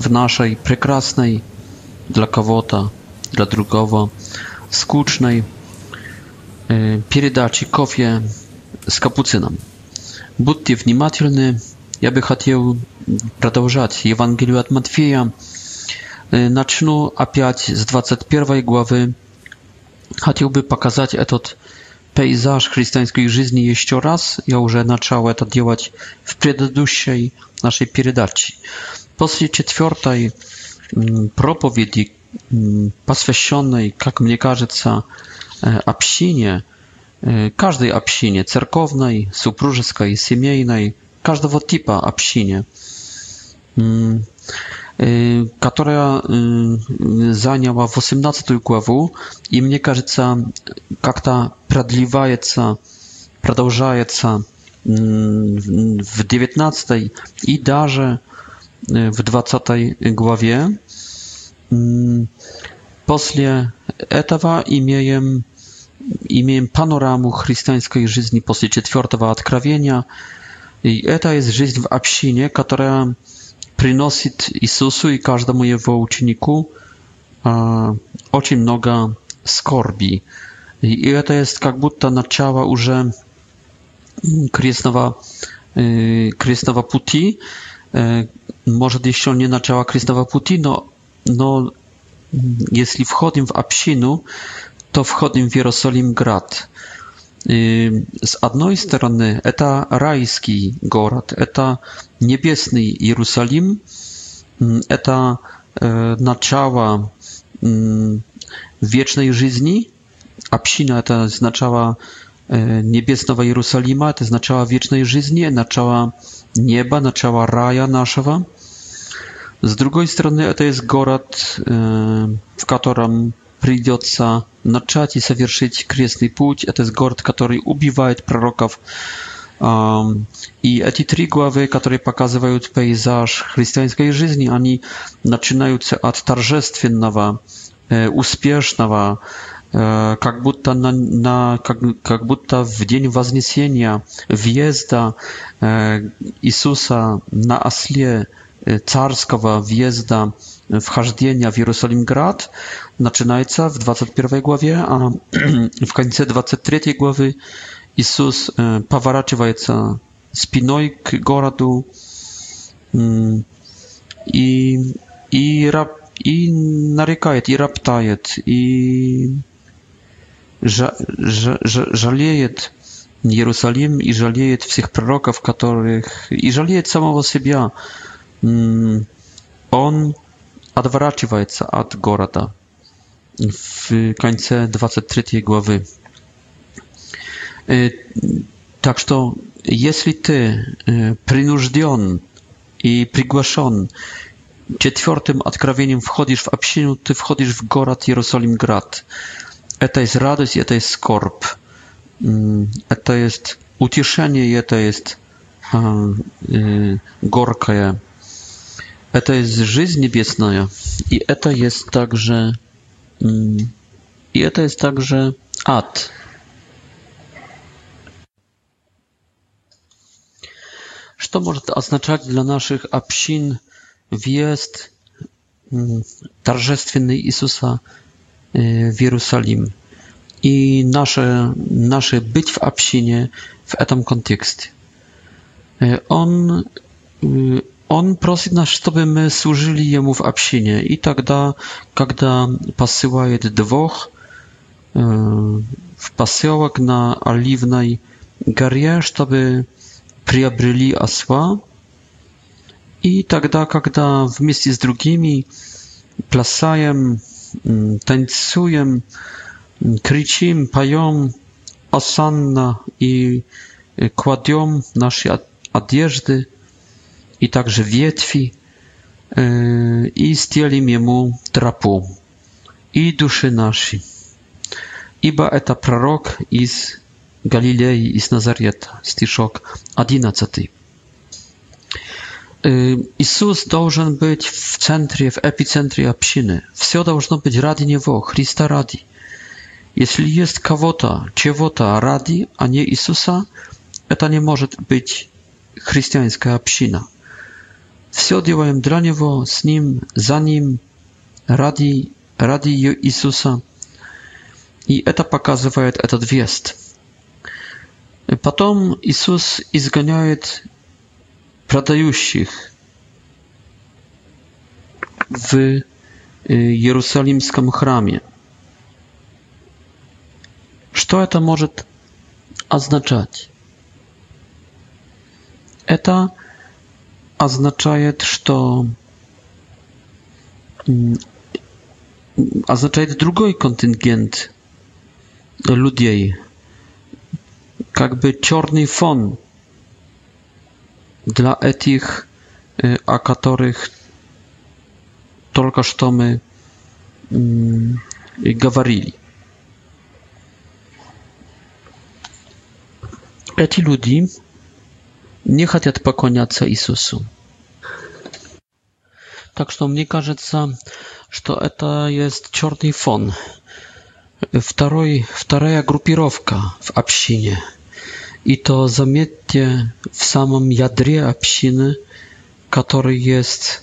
w naszej прекрасной dla kogo-to, dla drugiego, skutecznej передачи кофе с капуцином. Будьте внимательны. Я бы хотел продолжать Евангелие от Матфея. Начну опять с 21 главы. Хотелby показać этот пейзаж христианской жизни еще раз. Я уже начал это делать в предыдущей нашей передаче. После четвертой проповеди, посвященной, как мне кажется, общине, каждой общине, церковной, супружеской, семейной, каждого типа общине, которая заняла 18 главу, и мне кажется, как-то продлевается, продолжается в 19 и даже в w tej głowie. Mm, posle etawa imiejem imiejem panoramu chrześcijańskiej żyzni posle czwartego odkrawienia. I eta jest żyć w absinie, która przynosi Jezusu i każda każdemu jego uczniku очень много скорби. И это есть как будто начало уже крестного, крестного puti может, еще не начало крестного пути, но, но если входим в общину, то входим в Иерусалим град. И, с одной стороны, это райский город, это небесный Иерусалим, это э, начало э, вечной жизни. Община это сначала E, niebieskiego Jerozolima, to znaczyła wiecznej żyzni, naczała nieba, naczała raja nasza. Z drugiej strony to jest город, e, w którym przyjdzie zacząć i zawierzyć kresny pójść. To jest gord, który ubiwa proroków. I te trzy głowy, które pokazują pejzaż chrześcijańskiej żyzni, oni zaczynają się od tarżestwiennego, uspiesznawa как будто, на, на, как, как будто в день вознесения, въезда Иисуса на осле царского въезда, wchождения w Jerozolim grad начинается w 21 главе, a w końcu 23 главы Иисус поворачивается спиной к городу и, и, раб, и нарекает, и роптает, и Жа, жа, жалеет Иерусалим и жалеет всех пророков, которых... и жалеет самого себя. Он отворачивается от города. В конце 23 главы. Так что, если ты принужден и приглашен четвертым откровением входишь в общину, ты входишь в город Иерусалим-град. Это есть радость, это есть скорбь. Это есть утешение, это есть горкое. Это есть жизнь небесная. И это есть также... И это есть также ад. Что может означать для наших общин въезд торжественный Иисуса Y, w Jerusalem i nasze, nasze być w Absinie w tym kontekście. Y, on, y, on prosi nas, żeby my służyli Jemu w Absinie i wtedy, tak kiedy tak pasyła jedwóch w posyłek na Oliwnej Garię, żeby przyjabryli asła i wtedy, tak kiedy w z drugimi plasajem Mm, tańcujemy, mm, kryczymy, pajom asanna i y, kładziemy nasze odzieżdy i także wietwi y, i stielim jemu trapu i duszy nasi. Iba eta prorok z Galilei, z Nazareta, stiszok 11. Иисус должен быть в центре, в эпицентре общины. Все должно быть ради Него, Христа ради. Если есть кого-то, чего-то ради, а не Иисуса, это не может быть христианская община. Все делаем для Него, с Ним, за Ним, ради, ради Иисуса. И это показывает этот вест. Потом Иисус изгоняет pratających w y, jerozolimskim Hramie. Co to może oznaczać? To oznacza, że to mm, oznacza drugi kontyngent ludzi, jakby czarny fon dla etich, y, a których tylko to mm, gawarili. Eti ludzi nie chcą pokonać Isusu. Tak, że mnie każe, że to jest czarny fon. Wtorej, wtoreja grupirowka w obcinie. И то заметьте в самом ядре общины, который есть,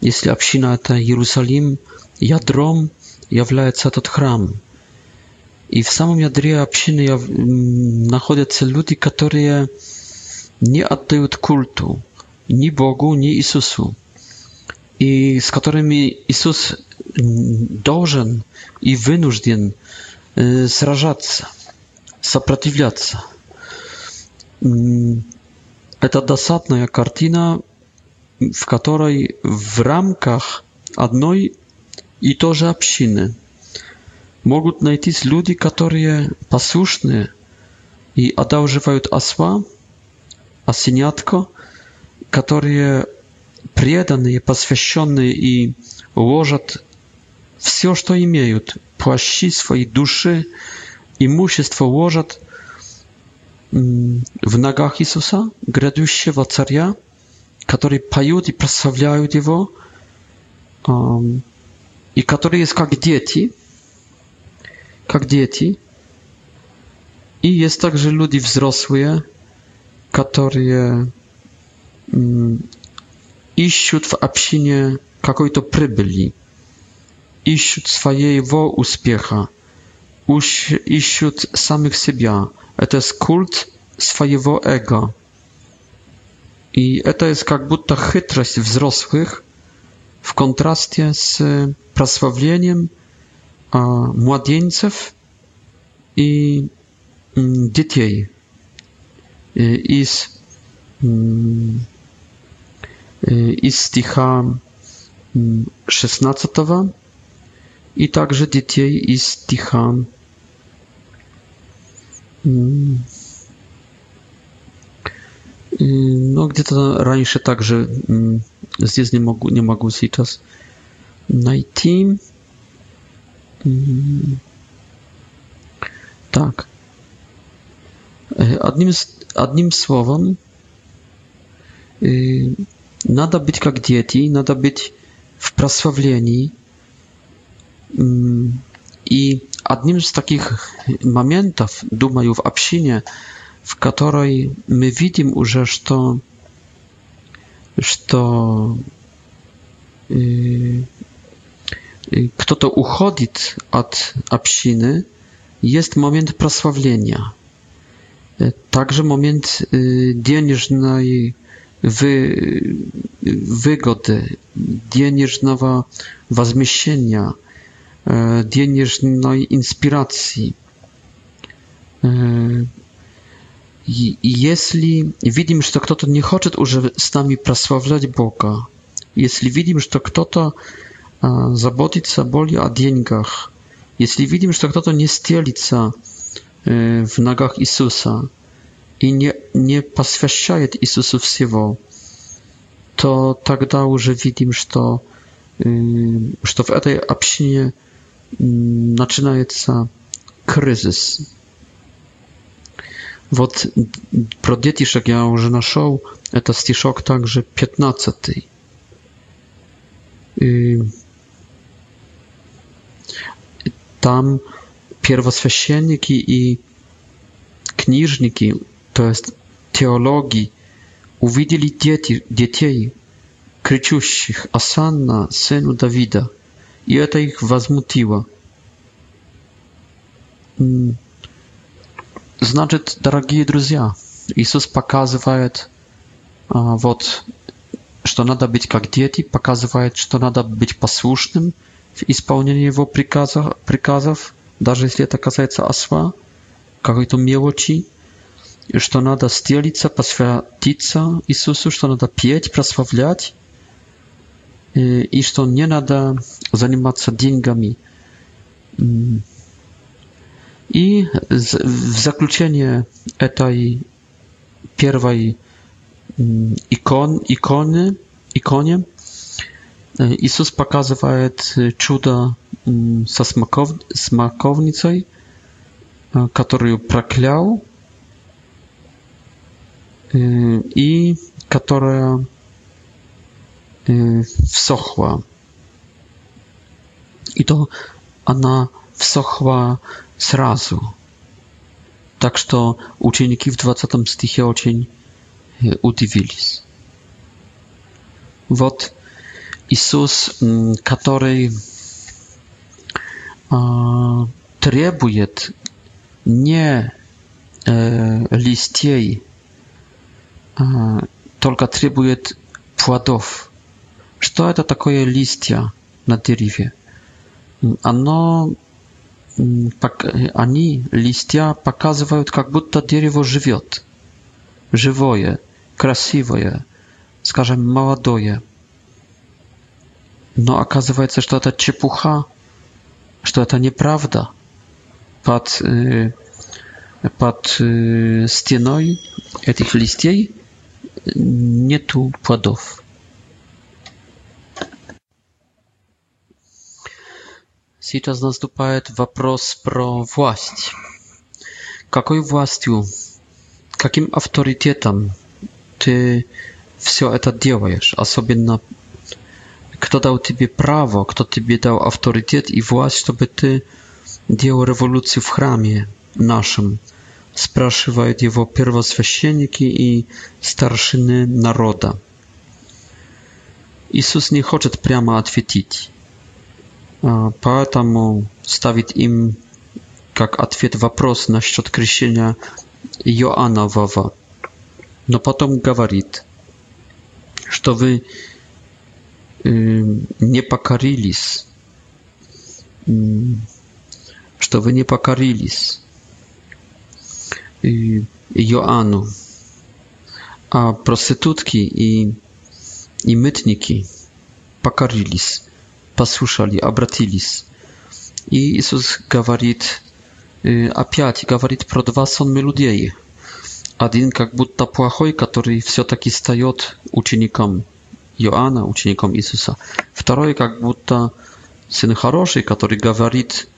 если община это Иерусалим, ядром является этот храм. И в самом ядре общины находятся люди, которые не отдают культу ни Богу, ни Иисусу, и с которыми Иисус должен и вынужден сражаться, сопротивляться. Это досадная картина, в которой в рамках одной и той же общины могут найтись люди, которые послушные и одалживают осва, осенятко, которые преданные, посвященные и ложат все, что имеют, плащи своей души, имущество ложат в ногах Иисуса, грядущего царя, которые поют и прославляют его, и которые есть как дети, как дети, и есть также люди взрослые, которые ищут в общине какой-то прибыли, ищут своего успеха, уж ищут самих себя. Это культ своего эго. И это есть как будто хитрость взрослых в контрасте с прославлением младенцев и детей из, из стиха 16 и также детей из стиха no, где-то раньше также здесь не могу, не могу сейчас найти. Так. Одним, одним словом, надо быть как дети, надо быть в прославлении, i jednym z takich momentów, dumaju w Absinie, w której my widzimy już, że to, yy, yy, kto to uchodzić od Absiny, jest moment prosławienia. Także moment pieniężnej yy, wy, wygody, pieniężnego wzmieszczenia денежной инспирации. Если видим, что кто-то не хочет уже с нами прославлять Бога, если видим, что кто-то заботится более о деньгах, если видим, что кто-то не стелится в ногах Иисуса и не, не посвящает Иисусу всего, то тогда уже видим, что, что в этой общине начинается кризис. Вот про детишек я уже нашел. Это стишок также 15. И там первосвященники и книжники, то есть теологи, увидели дети, детей, кричущих «Асанна, сыну Давида» и это их возмутило. Значит, дорогие друзья, Иисус показывает вот, что надо быть как дети, показывает, что надо быть послушным в исполнении его приказов, приказов даже если это касается осла, какой-то мелочи, что надо стелиться, посвятиться Иисусу, что надо петь, прославлять, Y, iż to nie nada zanim macie pieniędzmi. Mm. I w zakończenie tej pierwszej mm, ikon, ikony, ikonie Jezus y, pokazuje cuda ze mm, smakow, smakownicą, y, którą prokleł i która Mm, wsochła. I to ona wsochła zrazu. Tak, że uczniki w 20 stychie ocień y, udziwili. Wot Jezus, mm, który trybuje nie e, listiej, tylko trybuje płodów. Что это такое листья на дереве? Оно, они, листья, показывают, как будто дерево живет. Живое, красивое, скажем, молодое. Но оказывается, что это чепуха, что это неправда. Под, под стеной этих листьей нету плодов. Сейчас наступает вопрос про власть. Какой властью, каким авторитетом ты все это делаешь? Особенно, кто дал тебе право, кто тебе дал авторитет и власть, чтобы ты делал революцию в храме нашем? Спрашивают его первосвященники и старшины народа. Иисус не хочет прямо ответить. Поэтому ставит им как ответ вопрос насчет крещения Иоаннового. Но потом говорит, что вы не покорились, что вы не покорились Иоанну, а проститутки и, и мытники покорились послушали, обратились. И Иисус говорит опять, gawarit pro dwa сонмы людей. Один как будто плохой, который все-таки встает учеником Иоанна, учеником Иисуса. Второй как будто сын хороший, который говорит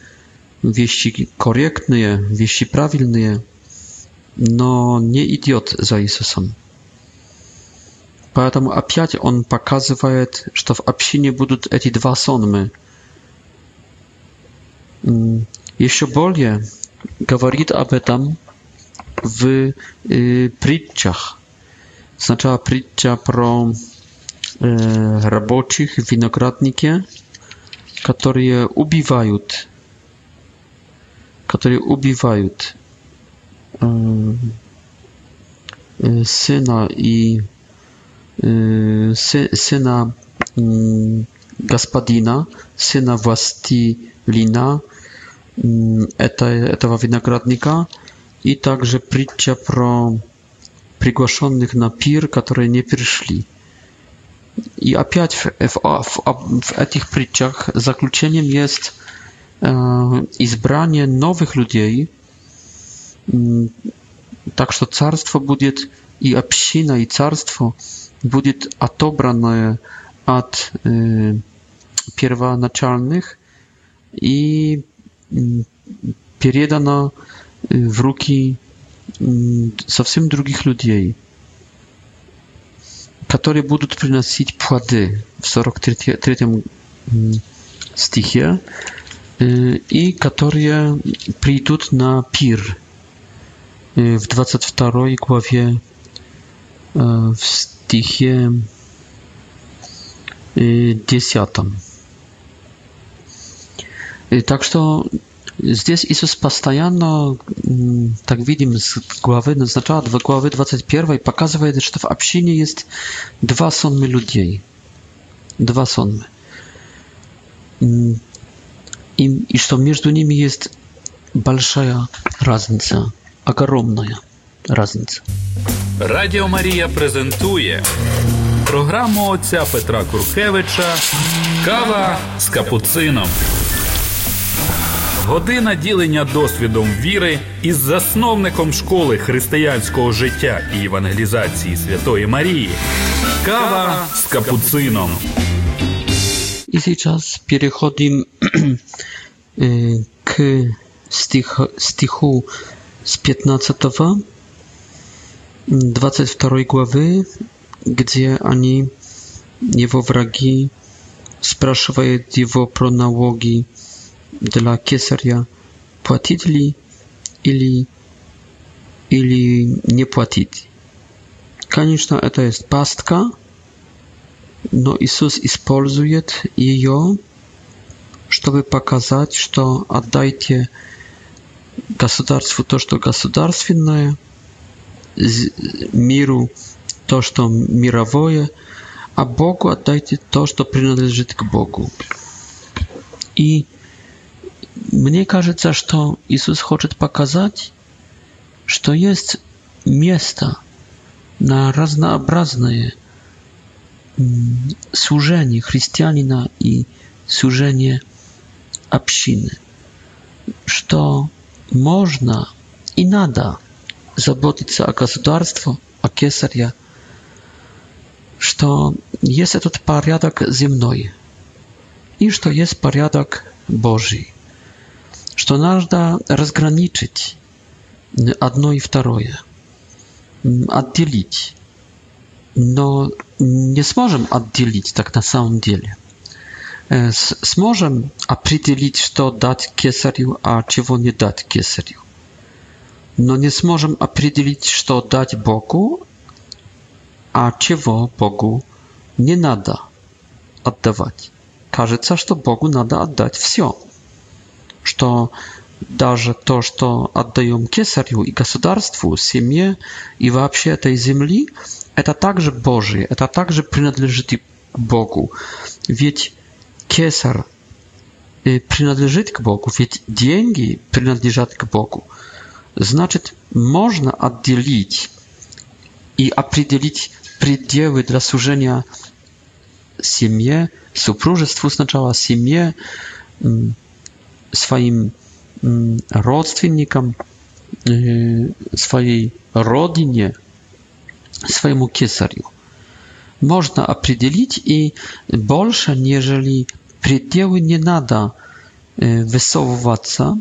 вещи корректные, вещи правильные, но не идет за Иисусом. Поэтому опять он показывает, что в общине будут эти два сонмы. Еще более говорит об этом в э, притчах. Сначала притча про э, рабочих в винограднике, которые убивают, которые убивают э, сына и Y, syna mm, gospodina, syna Lina mm, tego winogradnika i także przycia pro przygłoszonych na pir, które nie przyszli. I opiać w, w, w, w tych przyciach zakluczeniem jest e, izbranie nowych ludzi, mm, tak że carstwo będzie i община, i carstwo будет отобранное от первоначальных и передано в руки совсем других людей, которые будут приносить плоды в 43 стихе и которые придут на пир в 22 главе w stichie десятом. tak, że здесь Иисус постоянно, так видим, с главы, сначала в главы 21 показывает, что в общине есть два сонмы людей. Два сонмы. И, и что между ними есть большая разница, огромная. разницу. Радіо Марія презентує програму отця Петра Куркевича Кава з капуцином. Година ділення досвідом віри із засновником школи християнського життя і евангелізації Святої Марії. Кава з капуцином. І зараз переходимо е, к стих, стиху з 15 22 главы, где они, его враги, спрашивают его про налоги для кесаря, платить ли или, или не платить. Конечно, это есть пастка, но Иисус использует ее, чтобы показать, что отдайте государству то, что государственное – z miru to, co mirowoje, a Bogu oddajcie to, co przynależy k Bogu. I mnie кажется, że Jezus chce pokazać, że jest miejsce na różnorodne mm, służenie chrześcijanina i służenie общины, że można i nada заботится о государстве, о кесаре, что есть этот порядок земной и что есть порядок Божий, что надо разграничить одно и второе, отделить. Но не сможем отделить так на самом деле. Сможем определить, что дать кесарю, а чего не дать кесарю но не сможем определить, что дать Богу, а чего Богу не надо отдавать. Кажется, что Богу надо отдать все, что даже то, что отдаем кесарю и государству, семье и вообще этой земли, это также Божие, это также принадлежит и Богу. Ведь кесар принадлежит к Богу, ведь деньги принадлежат к Богу. Значит, можно отделить и определить пределы для служения семье, супружеству сначала, семье, своим родственникам, своей родине, своему кесарю. Можно определить и больше, нежели пределы не надо высовываться,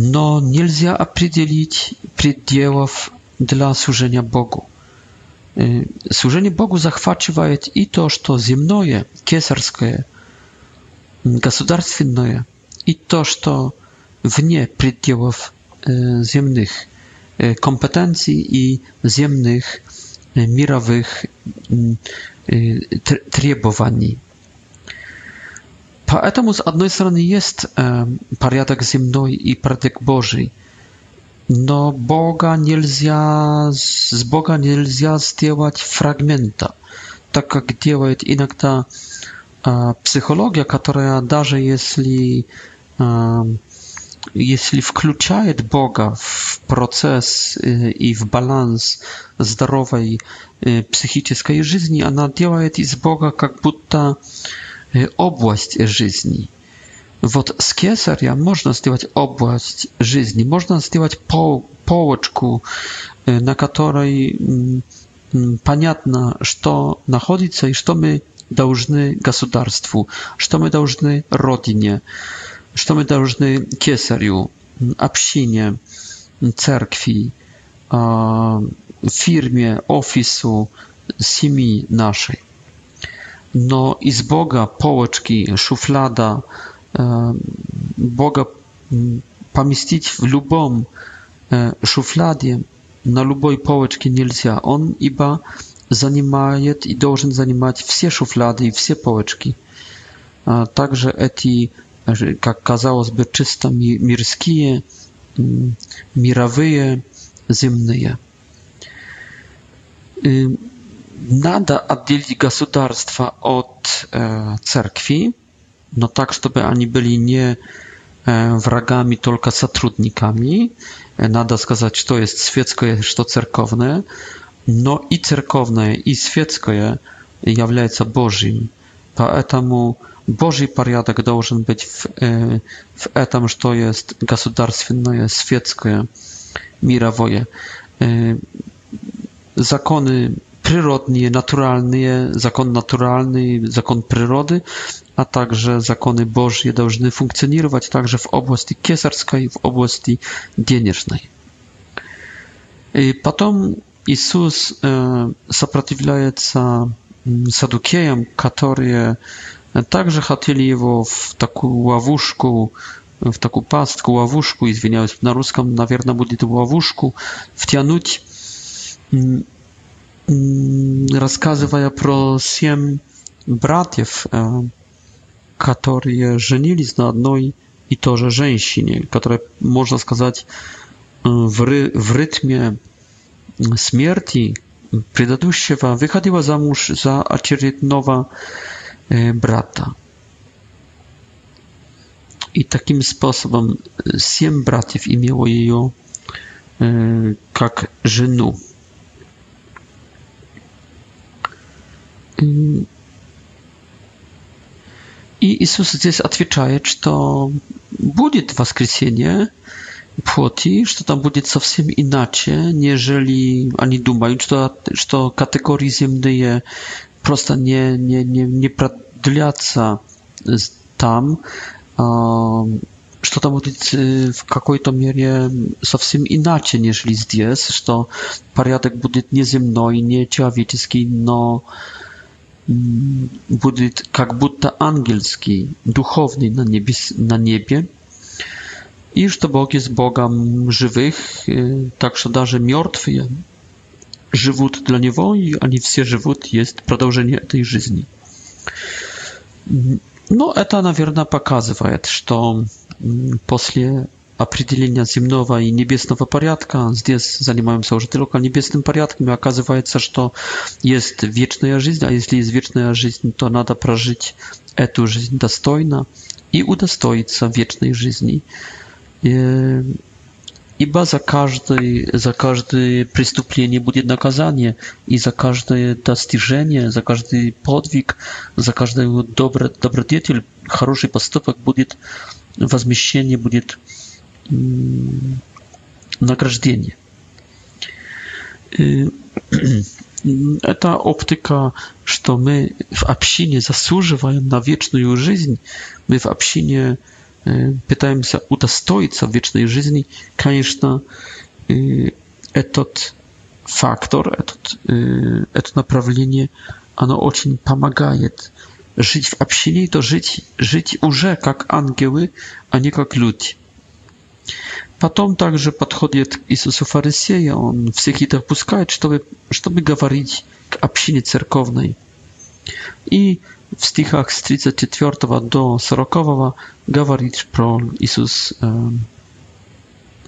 Но нельзя определить пределов для служения Богу. Служение Богу захватывает и то, что земное, кесарское, государственное, и то, что вне пределов земных kompetencji i ziemnych, mirowych trebowań. Поэтому, с одной стороны, есть э, порядок земной и порядок Божий, но Бога нельзя, с Бога нельзя сделать фрагмента, так как делает иногда э, психология, которая даже если, э, если включает Бога в процесс э, и в баланс здоровой э, психической жизни, она делает из Бога как будто э, область жизни. Вот с кесаря можно сделать область жизни, можно сделать пол, полочку, на которой понятно, что находится и что мы должны государству, что мы должны родине, что мы должны кесарю, общине, церкви, firmie, ofisu, семьи нашей no i z Boga połeczki, szuflada, e, Boga pomieścić w lubą e, szufladie, na luboj połeczki nie On iba zanimaje i должен zanimać wszystkie szuflady i wszystkie połeczki. Także eti, jak kazałoby, czysta, mirskie, mirawyje, zimne. Y, надо отделить государство от э, церкви, но так, чтобы они были не э, врагами, только сотрудниками. Надо сказать, что есть светское, что церковное. Но и церковное, и светское является Божьим. Поэтому Божий порядок должен быть в, э, в этом, что есть государственное, светское, мировое. Э, законы przyrodnie, naturalnie, zakon naturalny, zakon przyrody, a także законы Божьи должны функционировать также в области кесарской, в области денежной. И потом Иисус сопротивляется садукеям, которые также хотели его в такую ловушку, в такую пастку, ловушку, извиняюсь, на русском, наверное, будет ловушку, втянуть рассказывая про семь братьев, которые женились на одной и той же женщине, которая, можно сказать, в, ры в ритме смерти предыдущего выходила замуж за очередного брата. И таким способом семь братьев имело ее как жену. И Иисус здесь отвечает, что будет воскресенье płoti, że tam będzie całkiem inaczej, nieżeli oni думают, że, że kategorie ziemne prosto nie, nie, nie, nie продлятся tam, что там будет в какой-то мере совсем иначе, нежели здесь, что порядок будет не земной, не человеческий, но э, будет как будто ангельский, духовный на, небес, на небе, и что Бог есть Богом живых, так что даже мертвые живут для Него, и они все живут, есть продолжение этой жизни. Ну, это, наверное, показывает, что после определение земного и небесного порядка. Здесь занимаемся уже только небесным порядком, и оказывается, что есть вечная жизнь, а если есть вечная жизнь, то надо прожить эту жизнь достойно и удостоиться вечной жизни. Ибо за каждое, за каждое преступление будет наказание, и за каждое достижение, за каждый подвиг, за каждый добро, добродетель, хороший поступок будет возмещение, будет награждение. Эта оптика, что мы в общине заслуживаем на вечную жизнь, мы в общине пытаемся удостоиться вечной жизни, конечно, этот фактор, этот, это направление, оно очень помогает жить в общине, то жить, жить уже как ангелы, а не как люди. Потом также подходит к Иисусу фарисея, он всех и допускает, чтобы, чтобы говорить к общине церковной. И в стихах с 34 до 40 говорит про Иисус, э,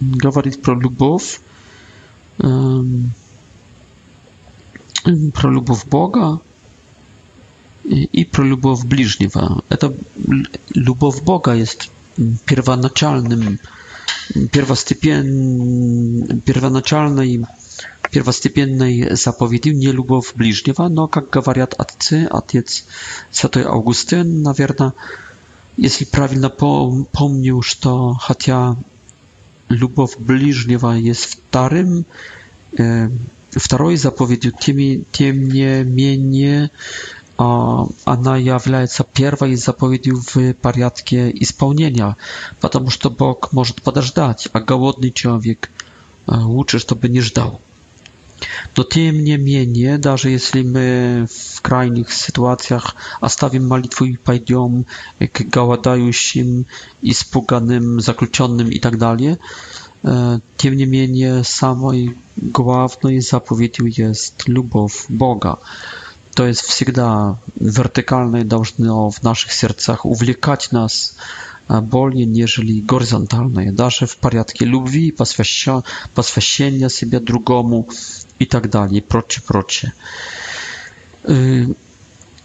говорит про любовь, э, про любовь Бога и, и про любовь ближнего. Это любовь Бога есть первоначальным pierwostypien, pierwonaczalnej, pierwostypiennej zapowiedzi nie lubów bliźniewa, no, jak gawariat atcy, atiec Svetoj Augustyn, nawierna, jeśli prawilna pomnił, to Hatia lubów bliźniewa jest w tarym, e, w zapowiedzi, tym, nie, mienie, она является первой заповедью в порядке исполнения, потому что Бог может подождать, а голодный человек лучше, чтобы не ждал. Но тем не менее, даже если мы в крайних ситуациях оставим молитву и пойдем к голодающим, испуганным, заключенным и так далее, тем не менее, самой главной заповедью есть любовь Бога то есть всегда вертикальные должно в наших сердцах увлекать нас более, нежели горизонтальные, даже в порядке любви, посвяща, посвящения себе другому и так далее, и прочее, прочее.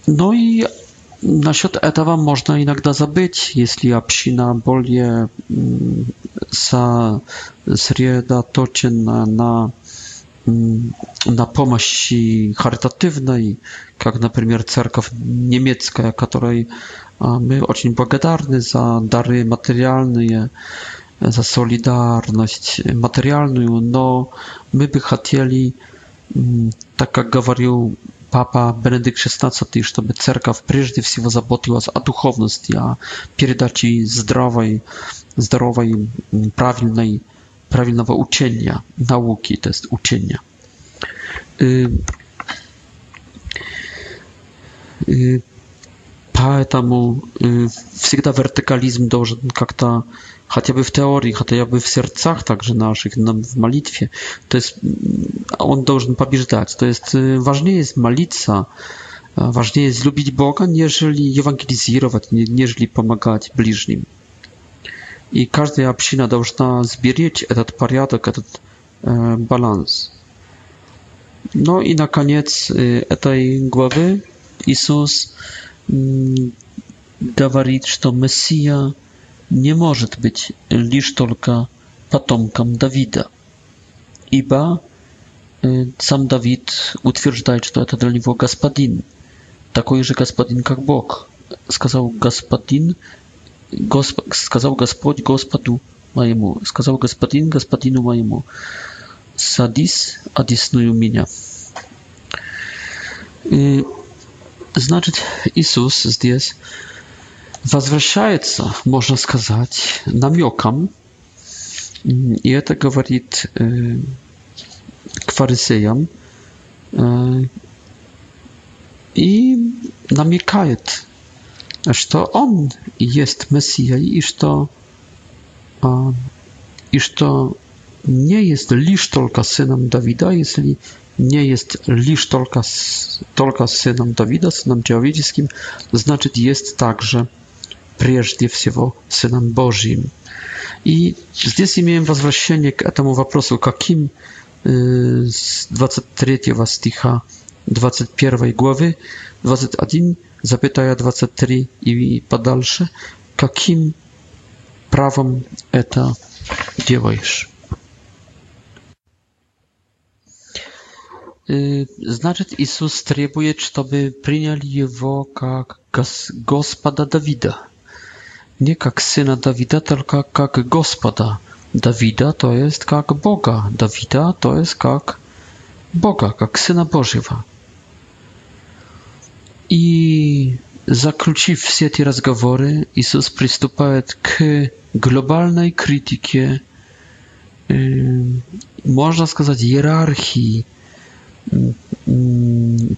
Ну и насчет этого можно иногда забыть, если община более сосредоточена на на помощь харитативной, как, например, церковь немецкая, которой мы очень благодарны за дары материальные, за солидарность материальную, но мы бы хотели, так как говорил Papa Benedykt XVI, żeby cerkaw прежде всего заботилась о духовности, о передаче здоровой, здоровой, правильной prawidłowo uczenia, nauki to jest uczenia. Поэтому всегда вертикализм должен как-то, хотя бы в теории, хотя бы в сердцах также наших, в молитве, то есть он должен побеждать. То есть важнее молиться, важнее любить Бога, нежели евангелизировать, нежели помогать ближним и каждая община должна сберечь этот порядок, этот э, баланс. Ну и, наконец, этой главы Иисус говорит, что Мессия не может быть лишь только потомком Давида, ибо сам Давид утверждает, что это для него господин, такой же господин, как Бог. Сказал господин Госп... сказал Господь Господу моему, сказал Господин Господину моему, садись одесную меня. И, значит, Иисус здесь возвращается, можно сказать, намеком, и это говорит э, к фарисеям, э, и намекает iż to On jest Mesja iż to, iż to nie jest lisz tylko synem Dawida, jeśli nie jest lisz tylko, tylko synem Dawida, synem человеческим, значит znaczy jest także прежде всего Сыном Божьим. И здесь имеем возвращение к этому вопросу, каким с 23 стиха 21 главы 21 Zapytaj Zapytaja 23 i po dalsze. Jakim prawem to działasz? Y, znaczy, Jezus trzebuje, żeby przyjęli Jego jak Gospodarza Dawida. Nie jak Syna Dawida, tylko jak Gospoda Dawida, to jest jak Boga Dawida, to jest jak Boga, jak Syna Bożego. I zakrócił wszystkie gawory rozmowy, Jezus przystąpił k globalnej krytyce, można powiedzieć, hierarchii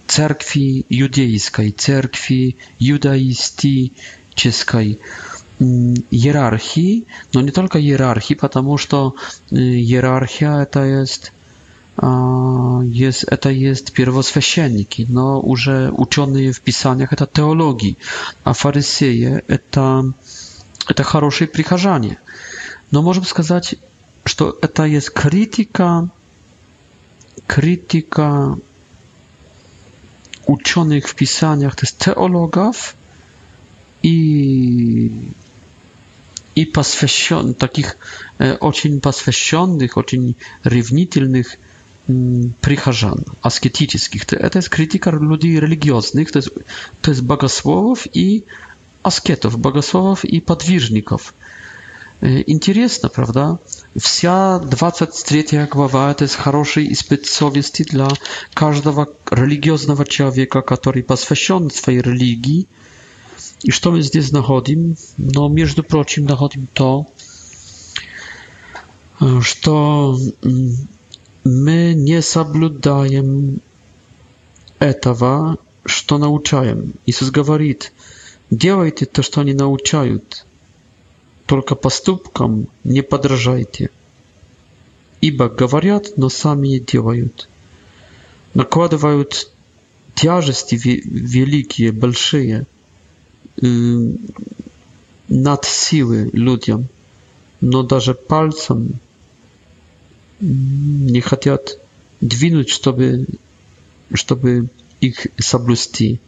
cerkwi judańskiej, cerkwi judaistyczkiej hierarchii, no nie tylko hierarchii, ponieważ y, hierarchia to jest jest, eta jest pierwoswesienniki, no, że je w pisaniach, to teologii, a faryseje, eta eta хорошe przykazanie. No, możemy powiedzieć, że to jest krytyka, krytyka uczonych w pisaniach, to jest teologów i, i pasfesion, takich, e, ocień pasfesionnych, ocień rywnitylnych, прихожан, аскетических. Это есть критика людей религиозных, то есть, то есть богословов и аскетов, богословов и подвижников. Интересно, правда? Вся 23 глава – это хороший испыт совести для каждого религиозного человека, который посвящен своей религии. И что мы здесь находим? Но, между прочим, находим то, что my nie zabludajem etawa, że to co nauczajem. Jezus mówi, działajcie to, co oni nauczają, tylko postupkom nie podrażajcie. Ibo mówią, no sami nie działają. Nakładają ciężarzy wielkie, belszyje, nad siły ludziom, no darze palcem не хотят двинуть, чтобы, чтобы их соблюсти.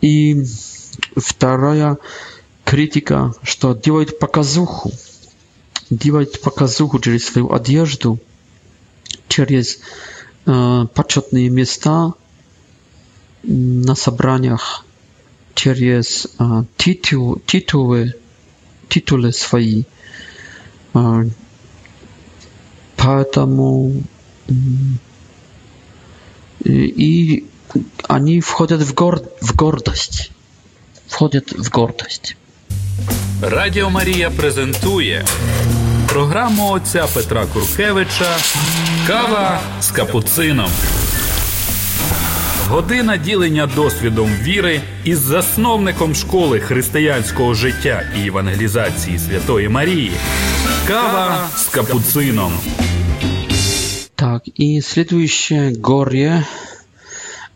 И вторая критика, что делает показуху, делает показуху через свою одежду, через э, почетные места на собраниях, через э, титул, титулы, титулы свои – Поэтому и они входят в, гор... в гордость. Входять в гордость. Радіо Марія презентує програму отця Петра Куркевича Кава з капуцином. Година ділення досвідом віри із засновником школи християнського життя і евангелізації Святої Марії. Кава с капуцином. Так, и следующее горе.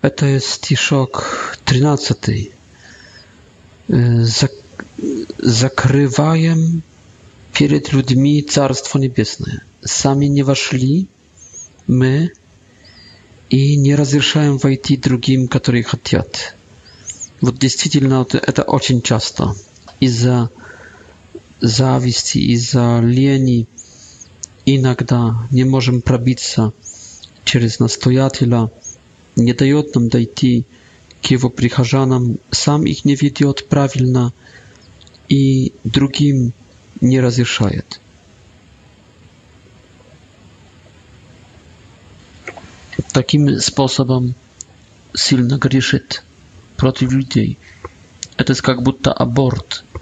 Это стишок 13. Э, закрываем перед людьми Царство Небесное. Сами не вошли мы и не разрешаем войти другим, которые хотят. Вот действительно, это очень часто из-за зависти, из-за лени. Иногда не можем пробиться через настоятеля, не дает нам дойти к его прихожанам, сам их не ведет правильно и другим не разрешает. Таким способом сильно грешит против людей. Это как будто аборт –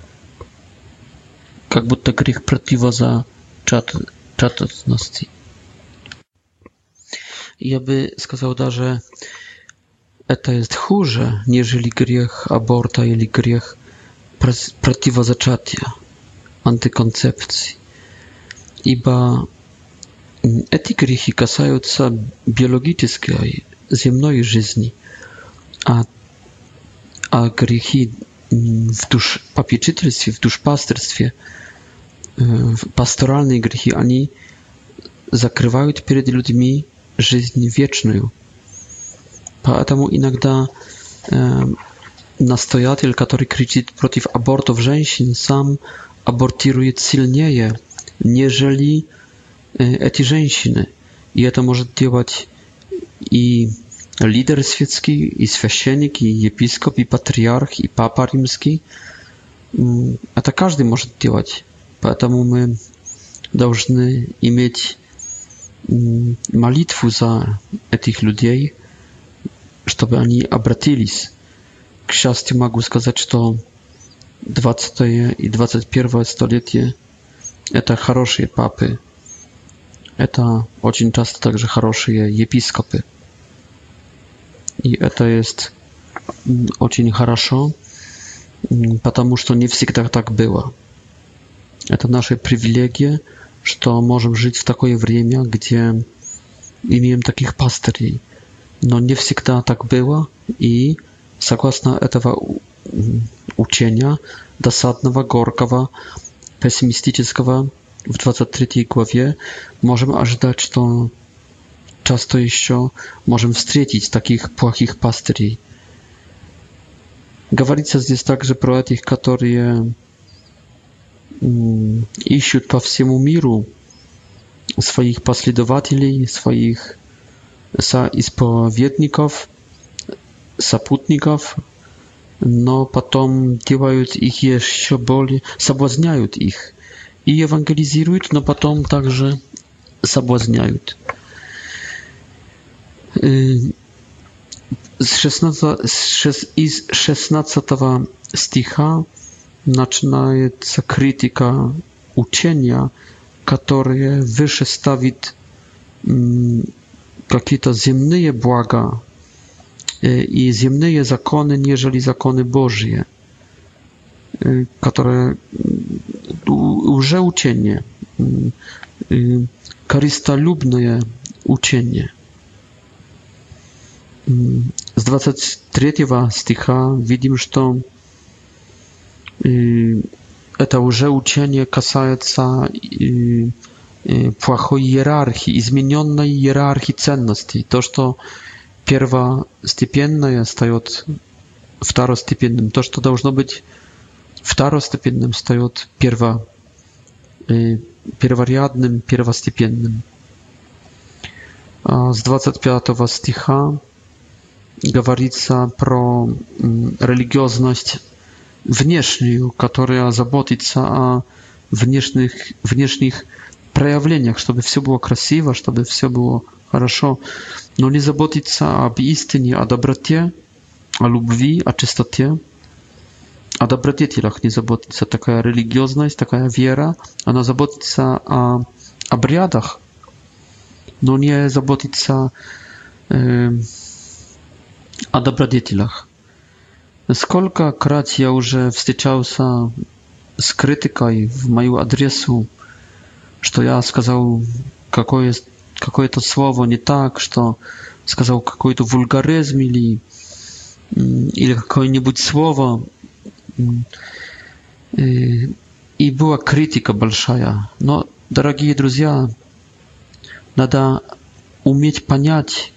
как будто грех протива за чатотности. Я бы сказал даже, это есть хуже, нежели грех аборта или грех противозачатия, антиконцепции. Ибо эти грехи касаются биологической земной жизни, а, а грехи в душ, попечительстве, в душпастерстве – pastoralne grzechy, oni zakrywają przed ludźmi żyźń wieczną. Dlatego inakda nastojatel, który krzyczy przeciw abortów kobiet, sam abortiruje silniej, nieżeli eti kobiety. I to może działać i lider świecki, i święcennik, i episkop, i patriarch, i papa rzymski. Mm, a to każdy może działać. Поэтому мы должны иметь молитву за этих людей, чтобы они обратились. К счастью, могу сказать, что 20 и 21 столетие это хорошие папы. Это очень часто также хорошие епископы. И это есть очень хорошо, потому что не всегда так было. Это наши привилегии, что можем жить в такое время, где имеем таких пастырей. Но не всегда так было, и согласно этого учения, досадного, горького, пессимистического, в 23 главе можем ожидать, что часто еще можем встретить таких плохих пастырей. Говорится здесь также про этих, которые ищут по всему миру своих последователей, своих соисповедников, сопутников, но потом делают их еще более, соблазняют их и евангелизируют, но потом также соблазняют. С 16, из 16 стиха начинается критика учения, которое выше ставит какие-то земные блага и земные законы, нежели законы Божьи, которые уже учение, користолюбное учение. С 23 стиха видим, что это уже учение касается плохой иерархии, измененной иерархии ценностей. То, что первостепенное встает второстепенным, то, что должно быть второстепенным, встает перво, перворядным, первостепенным. С 25 стиха говорится про религиозность внешнюю, которая заботится о внешних, внешних проявлениях, чтобы все было красиво, чтобы все было хорошо, но не заботиться об истине, о доброте, о любви, о чистоте, о добродетелях не заботится. Такая религиозность, такая вера, она заботится о обрядах, но не заботится э, эм, о добродетелях. Сколько-крат я уже встречался с критикой в мою адресу, что я сказал какое, какое-то слово не так, что сказал какой-то вульгаризм или, или какое-нибудь слово. И была критика большая. Но, дорогие друзья, надо уметь понять,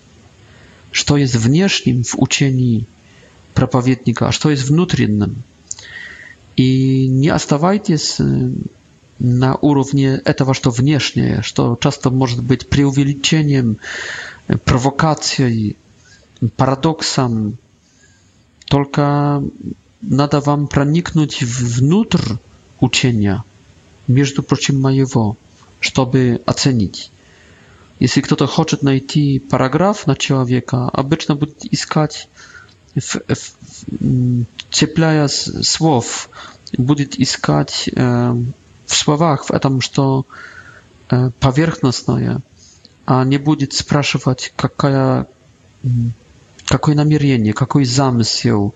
что есть внешним в учении – проповедника, а что есть внутренним. И не оставайтесь на уровне этого, что внешнее, что часто может быть преувеличением, провокацией, парадоксом. Только надо вам проникнуть внутрь учения, между прочим, моего, чтобы оценить. Если кто-то хочет найти параграф на человека, обычно будет искать цепляя слов, будет искать в словах, потому что поверхностное, а не будет спрашивать, какая, какое намерение, какой замысел,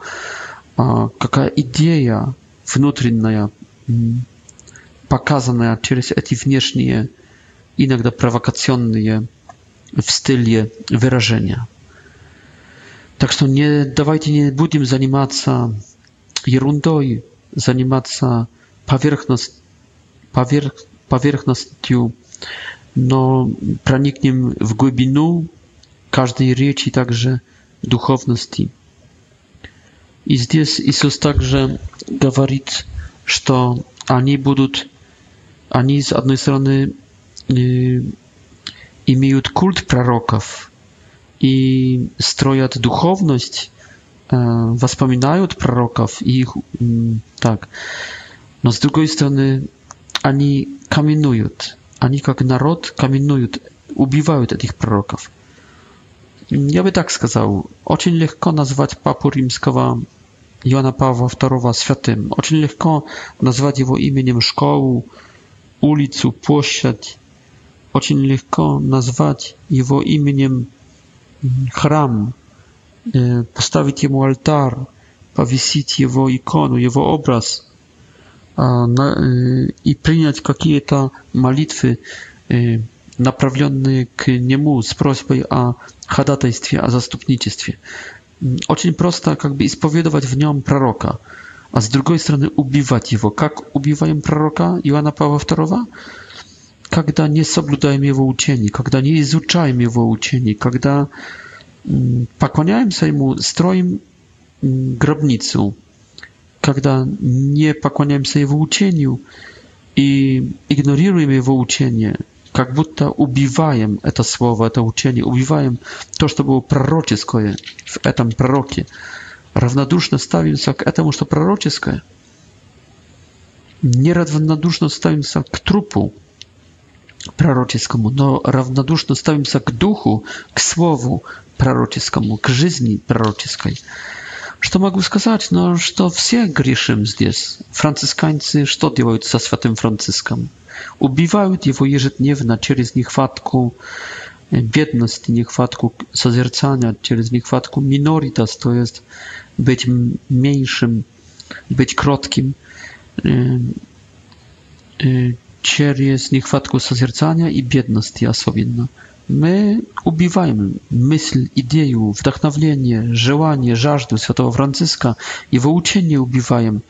какая идея внутренняя, показанная через эти внешние, иногда провокационные в стиле выражения. Так что не, давайте не будем заниматься ерундой, заниматься поверхност, поверх, поверхностью, но проникнем в глубину каждой речи, также духовности. И здесь Иисус также говорит, что они будут, они с одной стороны имеют культ пророков, и строят духовность, воспоминают пророков и их так. Но с другой стороны, они каменуют, они как народ каменуют, убивают этих пророков. Я бы так сказал, очень легко назвать папу римского Иоанна Павла II святым, очень легко назвать его именем школу, улицу, площадь, очень легко назвать его именем храм, поставить ему алтарь, повесить его икону, его образ и принять какие-то молитвы, направленные к нему с просьбой о ходатайстве, о заступничестве. Очень просто как бы исповедовать в нем пророка, а с другой стороны убивать его. Как убиваем пророка Иоанна Павла II? когда не соблюдаем его учение, когда не изучаем его учение, когда поклоняемся ему, строим гробницу, когда не поклоняемся его учению и игнорируем его учение, как будто убиваем это слово, это учение, убиваем то, что было пророческое в этом пророке, равнодушно ставимся к этому, что пророческое, неравнодушно ставимся к трупу, пророческому, но равнодушно ставимся к духу, к слову пророческому, к жизни пророческой. Что могу сказать? Ну, что все грешим здесь. Францисканцы что делают со святым Франциском? Убивают его ежедневно через нехватку бедности, нехватку созерцания, через нехватку миноритас, то есть быть меньшим, быть кротким, через нехватку созерцания и бедности особенно. Мы убиваем мысль, идею, вдохновление, желание, жажду Святого Франциска, его учение убиваем.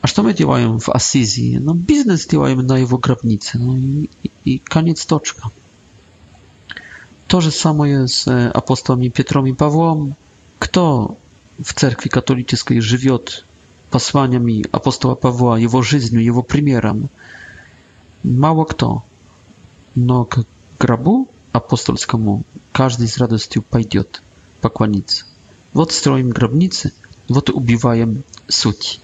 А что мы делаем в Ассизии? Ну, бизнес делаем на его гробнице. Ну, и, и конец точка. То же самое с апостолами Петром и Павлом. Кто в церкви католической живет посланиями апостола Павла, его жизнью, его примером – mało kto, no k grabu apostolskiemu każdy z radością pójdzie pokłonić. Wot stroim grobnicy, wot ubiwajem suć,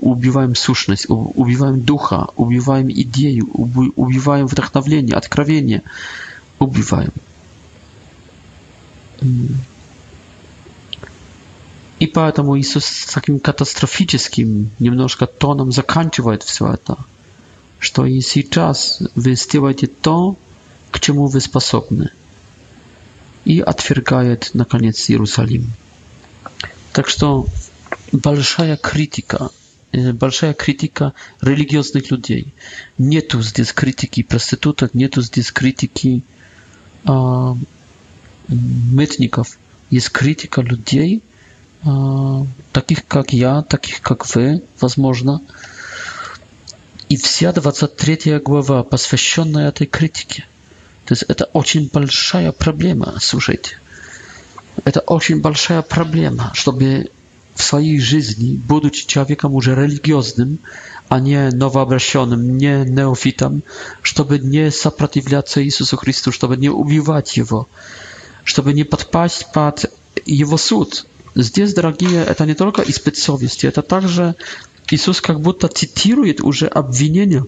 ubiwajem słuszność, ubiwajem ducha, ubiwajem ideju, ubiwajem wdachnawlenie, odkrawienie, ubiwajem. I поэтому Иисус с таким катастрофическим немножко тоном заканчивает все это что и сейчас вы сделаете то, к чему вы способны. И отвергает, наконец, Иерусалим. Так что большая критика, большая критика религиозных людей. Нету здесь критики проституток, нету здесь критики а, мытников. Есть критика людей, а, таких как я, таких как вы, возможно, а, И вся 23 глава, посвященная этой критике. То есть это очень большая проблема, слушайте. Это очень большая проблема, чтобы w swojej żyzni, будучи człowiekiem już religioznym, a nie nowoobroślonym, nie neofitem, żeby nie сопротивляться Jezusu Chrystu, żeby nie ubiwać Jego, żeby nie podpaść pod Jego sąd. Здесь, дорогие, это не только испыт совести, это также Иисус как будто цитирует уже обвинения,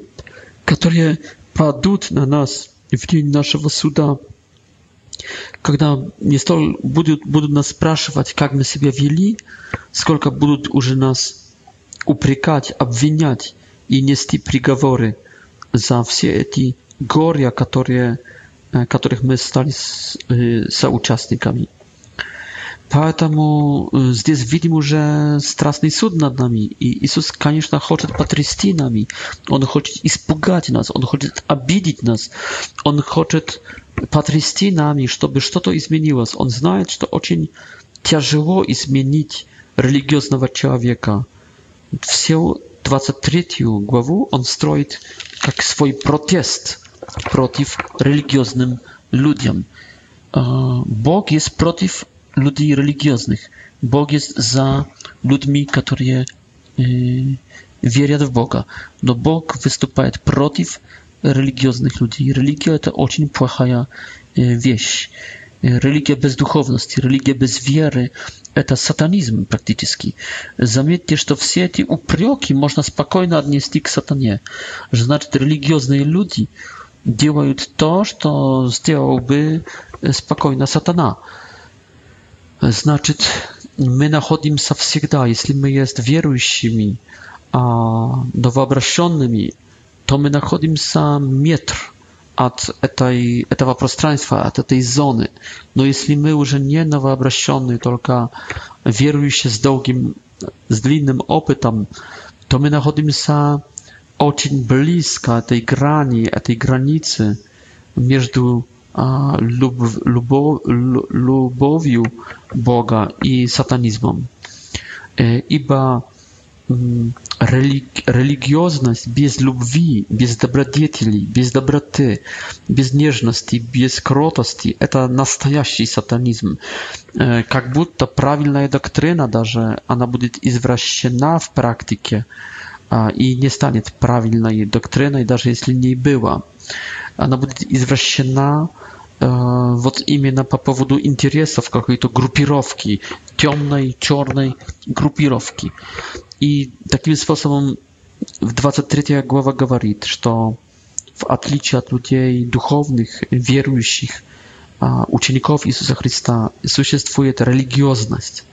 которые падут на нас в день нашего суда. Когда не столь будут, будут нас спрашивать, как мы себя вели, сколько будут уже нас упрекать, обвинять и нести приговоры за все эти горя, которые, которых мы стали соучастниками. Поэтому здесь видим уже страстный суд над нами. И Иисус, конечно, хочет потрясти нами. Он хочет испугать нас. Он хочет обидеть нас. Он хочет потрясти нами, чтобы что-то изменилось. Он знает, что очень тяжело изменить религиозного человека. Всю 23 главу он строит как свой протест против религиозным людям. Бог есть против ludzi religijnych. Bog jest za ludmi, którzy e, y, wierzą w Boga. No Bóg występuje przeciw religijnych ludzi. Religia to очень płachaja y, wieś. Religia bezduchowności, religia bez wiary, to satanizm praktyczny. Zamietnie, że w wszystkie te uprioki można spokojnie odnieść k satanie. Że znaczy, religijni ludzie działają to, co zrobiłby spokojna satana. Значит, мы находимся всегда, если мы есть верующими, а новообращенными, то мы находимся метр от этой, этого пространства, от этой зоны. Но если мы уже не новообращенные, только верующие с долгим, с длинным опытом, то мы находимся очень близко этой грани, этой границы между lub, lubowiu Boga i satanizmem. E, iba mm, relig, religijność bez lubwi, bez dobrodzieli, bez dobroty, bez nieżności, bez krotosti, to настоящий satanizm. Jak e, будто prawilna doktryna, że ona się na w praktyce i nie stanie prawilnej doktryną, nawet jeśli nie była она будет извращена вот именно по поводу интересов какой-то группировки, темной, черной группировки. И таким способом в 23 глава говорит, что в отличие от людей духовных, верующих, учеников Иисуса Христа, существует религиозность.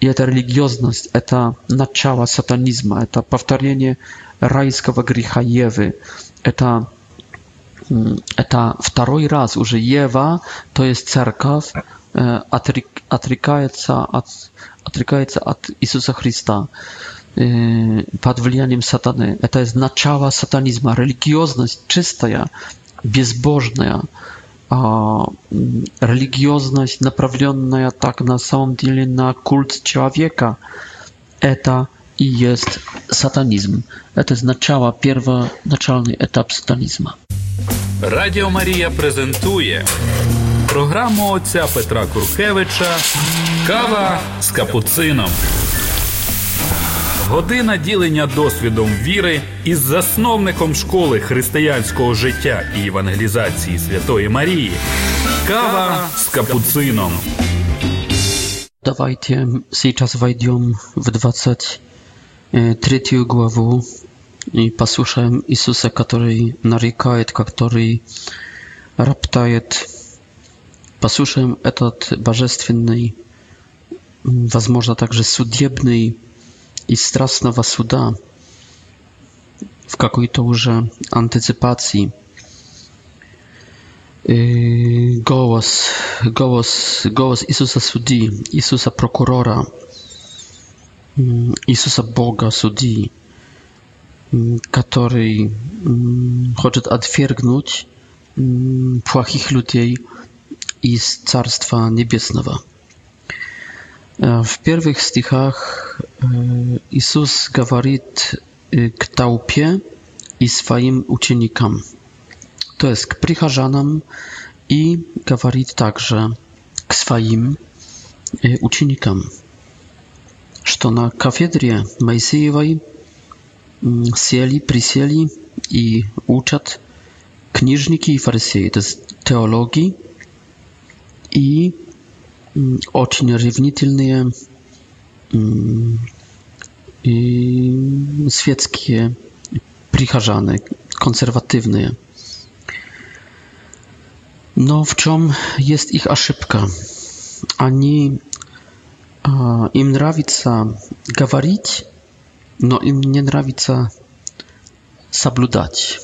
И эта религиозность – это начало сатанизма, это повторение райского греха Евы, это это второй раз уже Ева, то есть церковь, отрек, отрекается, от, отрекается от Иисуса Христа под влиянием сатаны. Это из начала сатанизма. Религиозность чистая, безбожная, религиозность, направленная так на самом деле на культ человека, это – i jest satanizm. Это изначало первоначальный етап сатанізму. Радіо Марія презентує програму отця Петра Куркевича Кава з капуцином. Година ділення досвідом віри із засновником школи християнського життя і евангелізації Святої Марії. Кава з капуцином. Давайте сейчас войдем в 20 третью главу и послушаем Иисуса, который нарекает, который роптает. Послушаем этот божественный, возможно, также судебный и страстного суда в какой-то уже антиципации. Голос, голос, голос Иисуса судьи, Иисуса прокурора, Иисуса Бога Судьи, который хочет отвергнуть плохих людей из Царства Небесного. В первых стихах Иисус говорит к толпе и своим ученикам, то есть к прихожанам, и говорит также к своим ученикам что на кафедре Моисеевой сели, присели и учат книжники и фарисеи, то есть теологи и очень ревнительные и светские прихожане, консервативные. Но в чем есть их ошибка? Они им нравится говорить, но им не нравится соблюдать.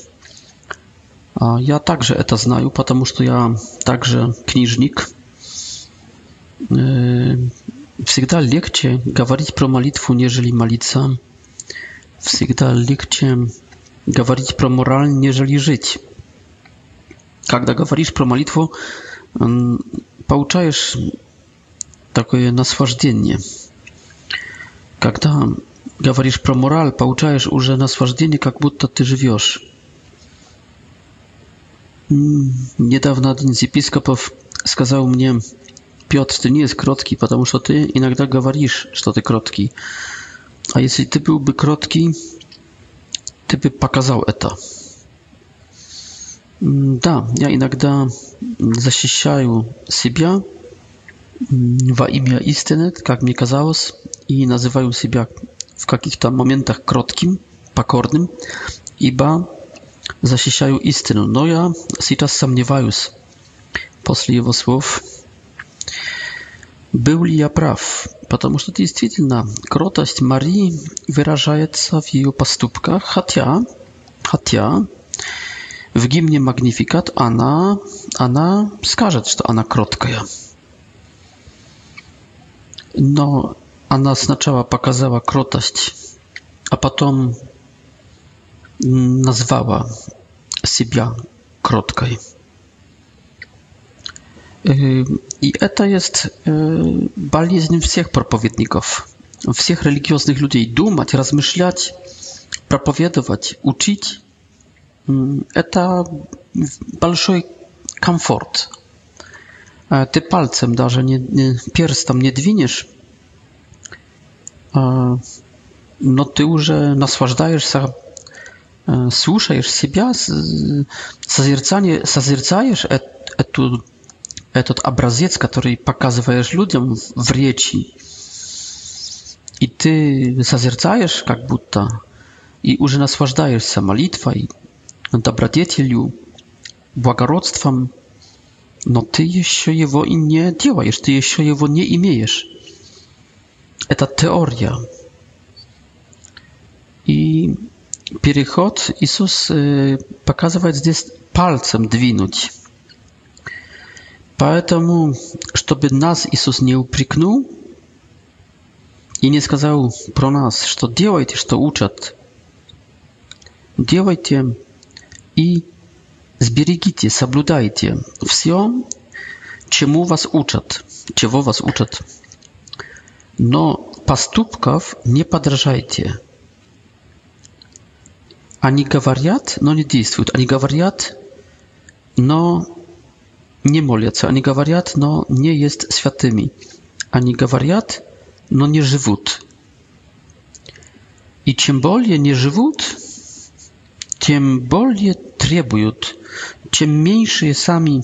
Я также это знаю, потому что я также книжник. Всегда легче говорить про молитву, нежели молиться. Всегда легче говорить про мораль, нежели жить. Когда говоришь про молитву, получаешь такое наслаждение. Когда говоришь про мораль, получаешь уже наслаждение, как будто ты живешь. Недавно один из епископов сказал мне, Петр, ты не есть кроткий, потому что ты иногда говоришь, что ты кроткий. А если ты был бы кроткий, ты бы показал это. Да, я иногда защищаю себя, во имя истины, как мне казалось, и называю себя в каких-то моментах кротким, покорным, ибо защищаю истину. Но я сейчас сомневаюсь после его слов, был ли я прав, потому что действительно кротость Марии выражается в ее поступках, хотя, хотя в гимне «Магнификат» она, она скажет, что она кроткая. Но она сначала показала кротость, а потом назвала себя кроткой. И это есть болезнь всех проповедников, всех религиозных людей. Думать, размышлять, проповедовать, учить – это большой комфорт, E, ty palcem darze nie, nie nie dwiniesz e, no ty już nasłaszdajesz się e, słyszysz siebie zazierzanie zazierzajesz ten obraziec, który pokazujesz ludziom w rzeczy i ty zaziercajesz, jak butta i już nasłaszdajesz się modlitwą i dobrodziejstwem błogorodztwem но ты еще его и не делаешь, ты еще его не имеешь. Это теория. И переход Иисус показывает здесь пальцем двинуть. Поэтому, чтобы нас Иисус не упрекнул и не сказал про нас, что делайте, что учат, делайте и Сберегите, соблюдайте все, чему вас учат, чего вас учат. Но поступков не подражайте. Они говорят, но не действуют. Они говорят, но не молятся. Они говорят, но не есть святыми. Они говорят, но не живут. И чем более не живут, тем более требуют. Чем меньшие сами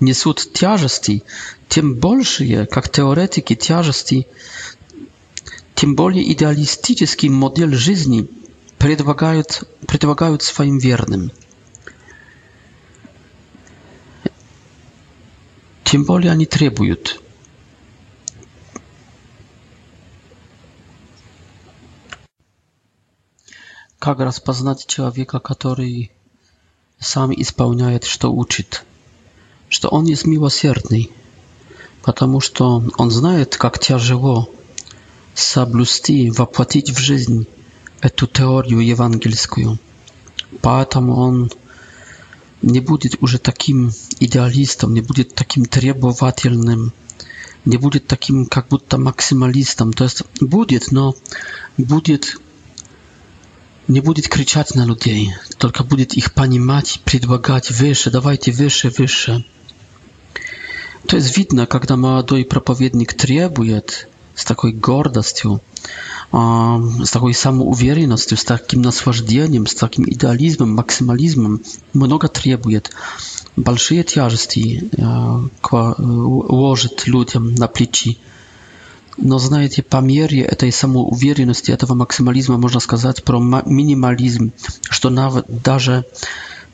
несут тяжести, тем большие, как теоретики тяжести, тем более идеалистический модель жизни предлагают, предлагают своим верным. Тем более они требуют. как распознать человека, который сам исполняет, что учит, что он есть милосердный, потому что он знает, как тяжело соблюсти, воплотить в жизнь эту теорию евангельскую. Поэтому он не будет уже таким идеалистом, не будет таким требовательным, не будет таким как будто максималистом. То есть будет, но будет не будет кричать на людей, только будет их понимать, предлагать выше, давайте выше, выше. То есть видно, когда молодой проповедник требует с такой гордостью, с такой самоуверенностью, с таким наслаждением, с таким идеализмом, максимализмом, много требует, большие тяжести ложит людям на плечи. Но знаете, по мере этой самоуверенности, этого максимализма можно сказать про минимализм, что даже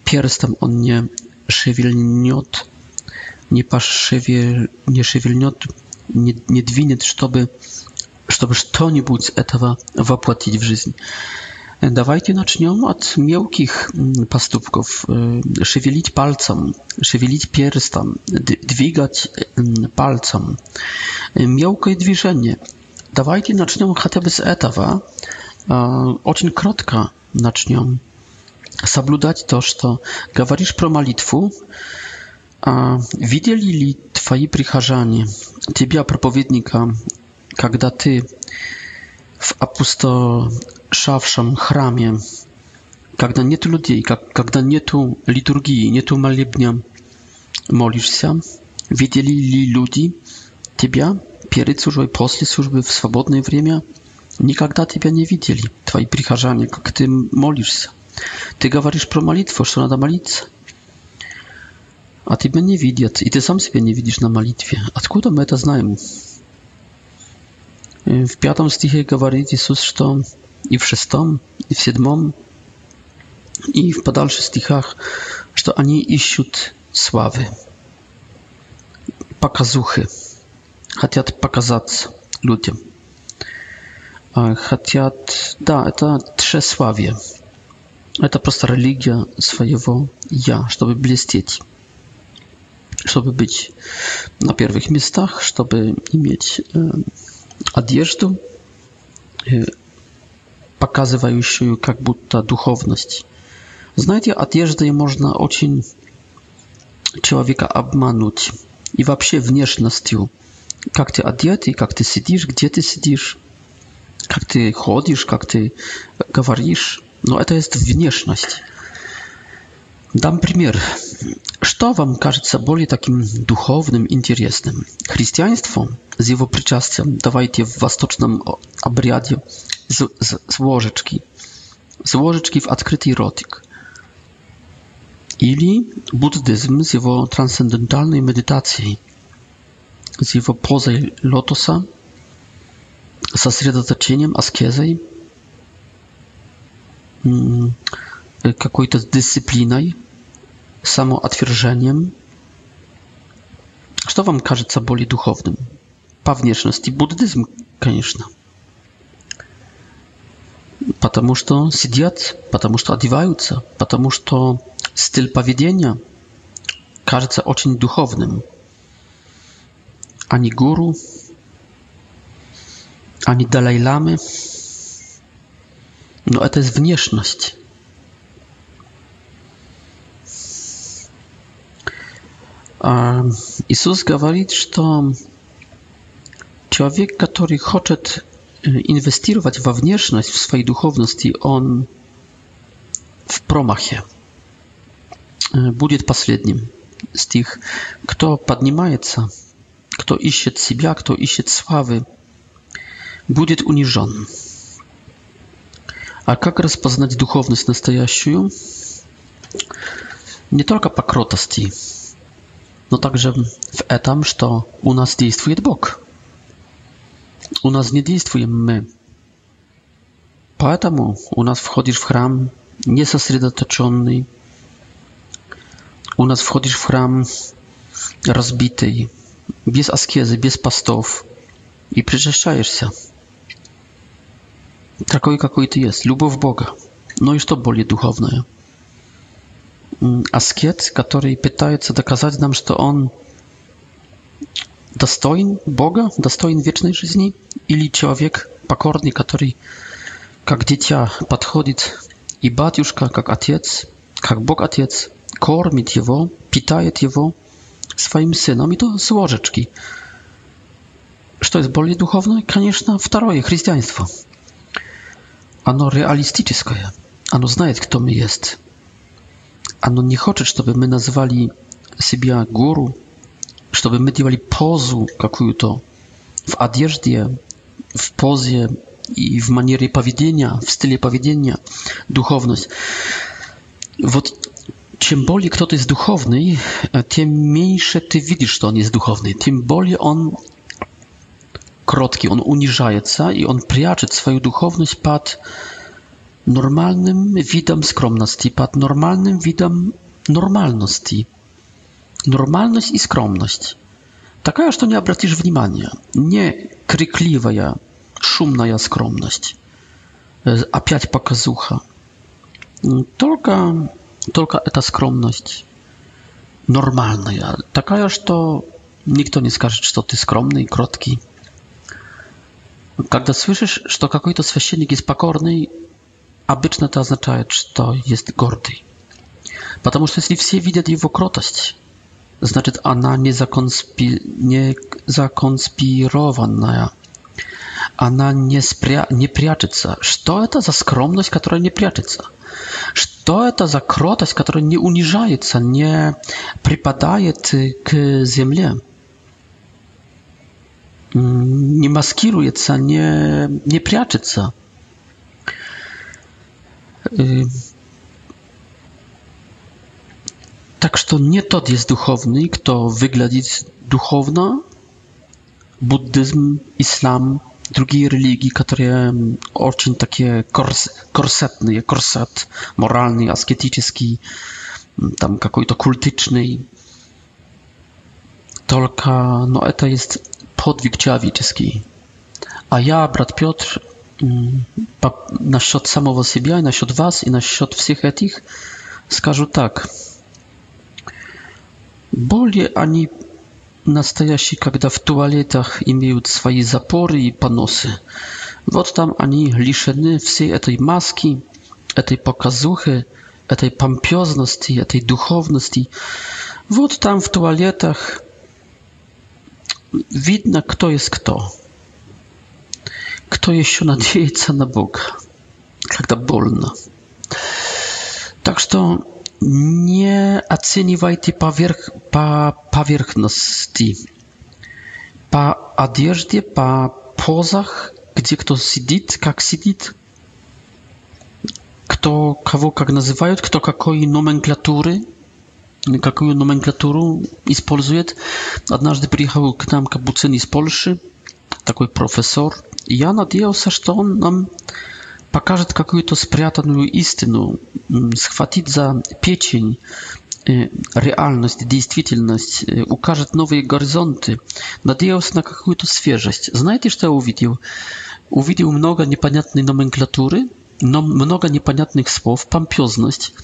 перстом он не шевельнет, не, пошевель, не шевельнет, не, не двинет, чтобы, чтобы что-нибудь этого воплотить в жизнь. Dawajcie naczniom od miękkich mm, pastupków, y, szywilić palcem, szywilić pierstom, dwigać mm, palcom. Miękkie dwiżenie. Dawajcie naczniom chociażby z etawa, oczyn krótka naczniom. Sabludać to, gawarisz pro malitwu, a widzieli li i przycharzanie, ciebie, propowiednika, kiedy ty в опустошавшем храме, когда нет людей, как, когда нету литургии, нету молебня, молишься, видели ли люди тебя перед службой, после службы, в свободное время? Никогда тебя не видели, твои прихожане, как ты молишься. Ты говоришь про молитву, что надо молиться. А тебя не видят, и ты сам себя не видишь на молитве. Откуда мы это знаем? В пятом стихе говорит Иисус, что и в шестом, и в седьмом, и в подальших стихах, что они ищут славы, показухи, хотят показаться людям. Хотят, да, это тщеславие. Это просто религия своего «я», чтобы блестеть, чтобы быть на первых местах, чтобы иметь одежду, э, показывающую как будто духовность. Знаете, одеждой можно очень человека обмануть. И вообще внешностью. Как ты одетый, как ты сидишь, где ты сидишь, как ты ходишь, как ты говоришь. Но это есть внешность. Dam przykład. Co wam się bardziej takim duchownym, interesnym? Chrześcijaństwo z jego przyczastem, dawajcie w wastocznym obriadzie z, z, z łożeczki. Z łożeczki w odkryty rotik. Ili buddyzm z jego transcendentalnej medytacji, z jego pozą lotosa, z zasredotoczeniem, askiezej, mm, jakąś e, dyscypliną, samootwierdzeniem. Co wam każe, co boli duchownym? Pewnieczność i buddyzm, конечно. Потому что сидят, потому что одеваются, потому что стиль поведения кажется очень духовным. Ani guru, ani dalajlamy. No, to jest wnieszność. Иисус говорит, что человек, который хочет инвестировать во внешность, в своей духовности, он в промахе будет последним. Стих. Кто поднимается, кто ищет себя, кто ищет славы, будет унижен. А как распознать духовность настоящую? Не только по кротости, no także w etam, что у нас действует Бог. У нас не действуем мы. Поэтому у нас входишь в храм несосредоточенный. У нас входишь в храм разбитый, без аскезы, без постов. И причащаешься. Такой, какой ты есть. Любовь Бога. Ну и что более духовное? аскет, который пытается доказать нам, что он достоин Бога, достоин вечной жизни, или человек покорный, который как дитя подходит и батюшка, как отец, как Бог Отец, кормит его, питает его своим сыном, и то с ложечки. Что есть более духовное? Конечно, второе, христианство. Оно реалистическое. Оно знает, кто мы есть. Ano nie хочет, чтобы мы называли себя гуру, чтобы мы делали позу какую-то в одежде, в позе и в манере поведения, в стиле поведения, духовность. Вот чем более кто-то есть духовный, тем меньше ты видишь, что он есть духовный, тем более он кроткий, он унижается и он прячет свою духовность под normalnym widom skromności, pat normalnym widom normalności. Normalność i skromność. Taka, że to nie obracisz внимания. Nie krykliwa, szumna skromność. E, a piać pokazucha. Mm, tylko, tylko ta skromność. Normalna. Taka, że to nikt nie skaże, czy to ty skromny krótki Kiedy słyszysz, że to jakiś to jest pokorny, обычно это означает, что есть гордый. Потому что если все видят его кротость, значит она не, законспи... не законспированная, она не, спря... не прячется. Что это за скромность, которая не прячется? Что это за кротость, которая не унижается, не припадает к земле? Не маскируется, не, не прячется. Так что не тот есть духовный, кто выглядит духовно. Буддизм, ислам, другие религии, которые очень такие корсетные, корсет моральный, аскетический, там какой-то культичный. Только, но это есть подвиг человеческий. А я, брат Петр, насчет самого себя, и насчет вас, и насчет всех этих, скажу так. Боли они настоящие, когда в туалетах имеют свои запоры и поносы. Вот там они лишены всей этой маски, этой показухи, этой помпезности, этой духовности. Вот там в туалетах видно, кто есть кто кто еще надеется на Бога, когда больно. Так что не оценивайте поверх, по поверхности, по одежде, по позах, где кто сидит, как сидит, кто кого как называют, кто какой номенклатуры, какую номенклатуру использует. Однажды приехал к нам капуцин из Польши, такой профессор, и я надеялся, что он нам покажет какую-то спрятанную истину, схватит за печень э, реальность, действительность, э, укажет новые горизонты, надеялся на какую-то свежесть. Знаете, что я увидел? Увидел много непонятной номенклатуры, но много непонятных слов, помпезность,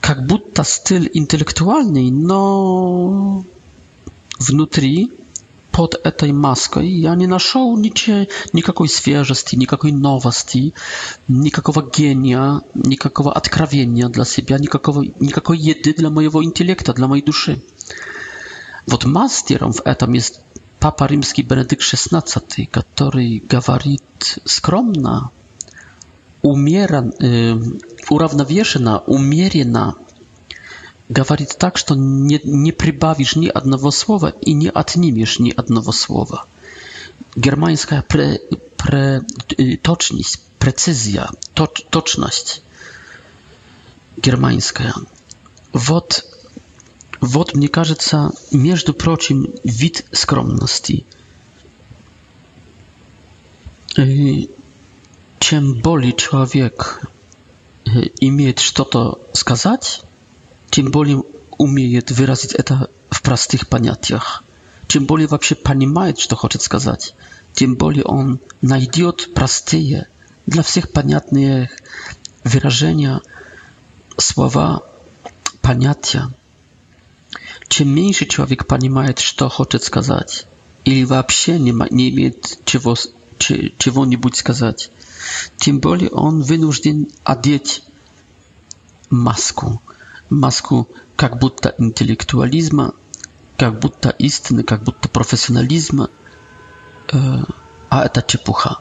как будто стиль интеллектуальный, но внутри pod tą maską ja nie znalazł nic nikakiej świeżości, nikakiej nowości, nikakowa genia, nikakowa odkrawienia dla siebie, nikakowa nikakiej jedy dla mojego intelektu, dla mojej duszy. Wod masterem w etam jest papa rzymski Benedykt XVI, który gawarit skromna, umieran, y, urównowieszona, umierena говорит так, что не, не прибавишь ни одного слова и не отнимешь ни одного слова. Германская пре, пре, точность, прецизия, точ, точность германская. Вот, вот, мне кажется, между прочим, вид скромности. Чем более человек имеет что-то сказать, тем более умеет выразить это в простых понятиях. Тем более вообще понимает, что хочет сказать. Тем более он найдет простые, для всех понятные выражения, слова, понятия. Чем меньше человек понимает, что хочет сказать, или вообще не, не имеет чего, чего-нибудь сказать, тем более он вынужден одеть маску – маску как будто интеллектуализма, как будто истины, как будто профессионализма, а это чепуха.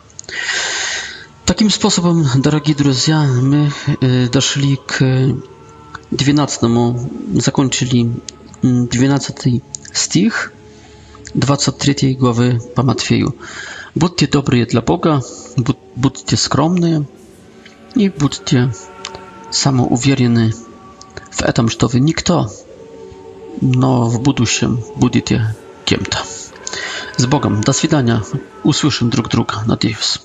Таким способом, дорогие друзья, мы дошли к 12, закончили 12 стих 23 главы по Матфею. Будьте добрые для Бога, будьте скромные и будьте самоуверенны в этом, что вы никто, но в будущем будете кем-то. С Богом, до свидания, услышим друг друга, надеюсь.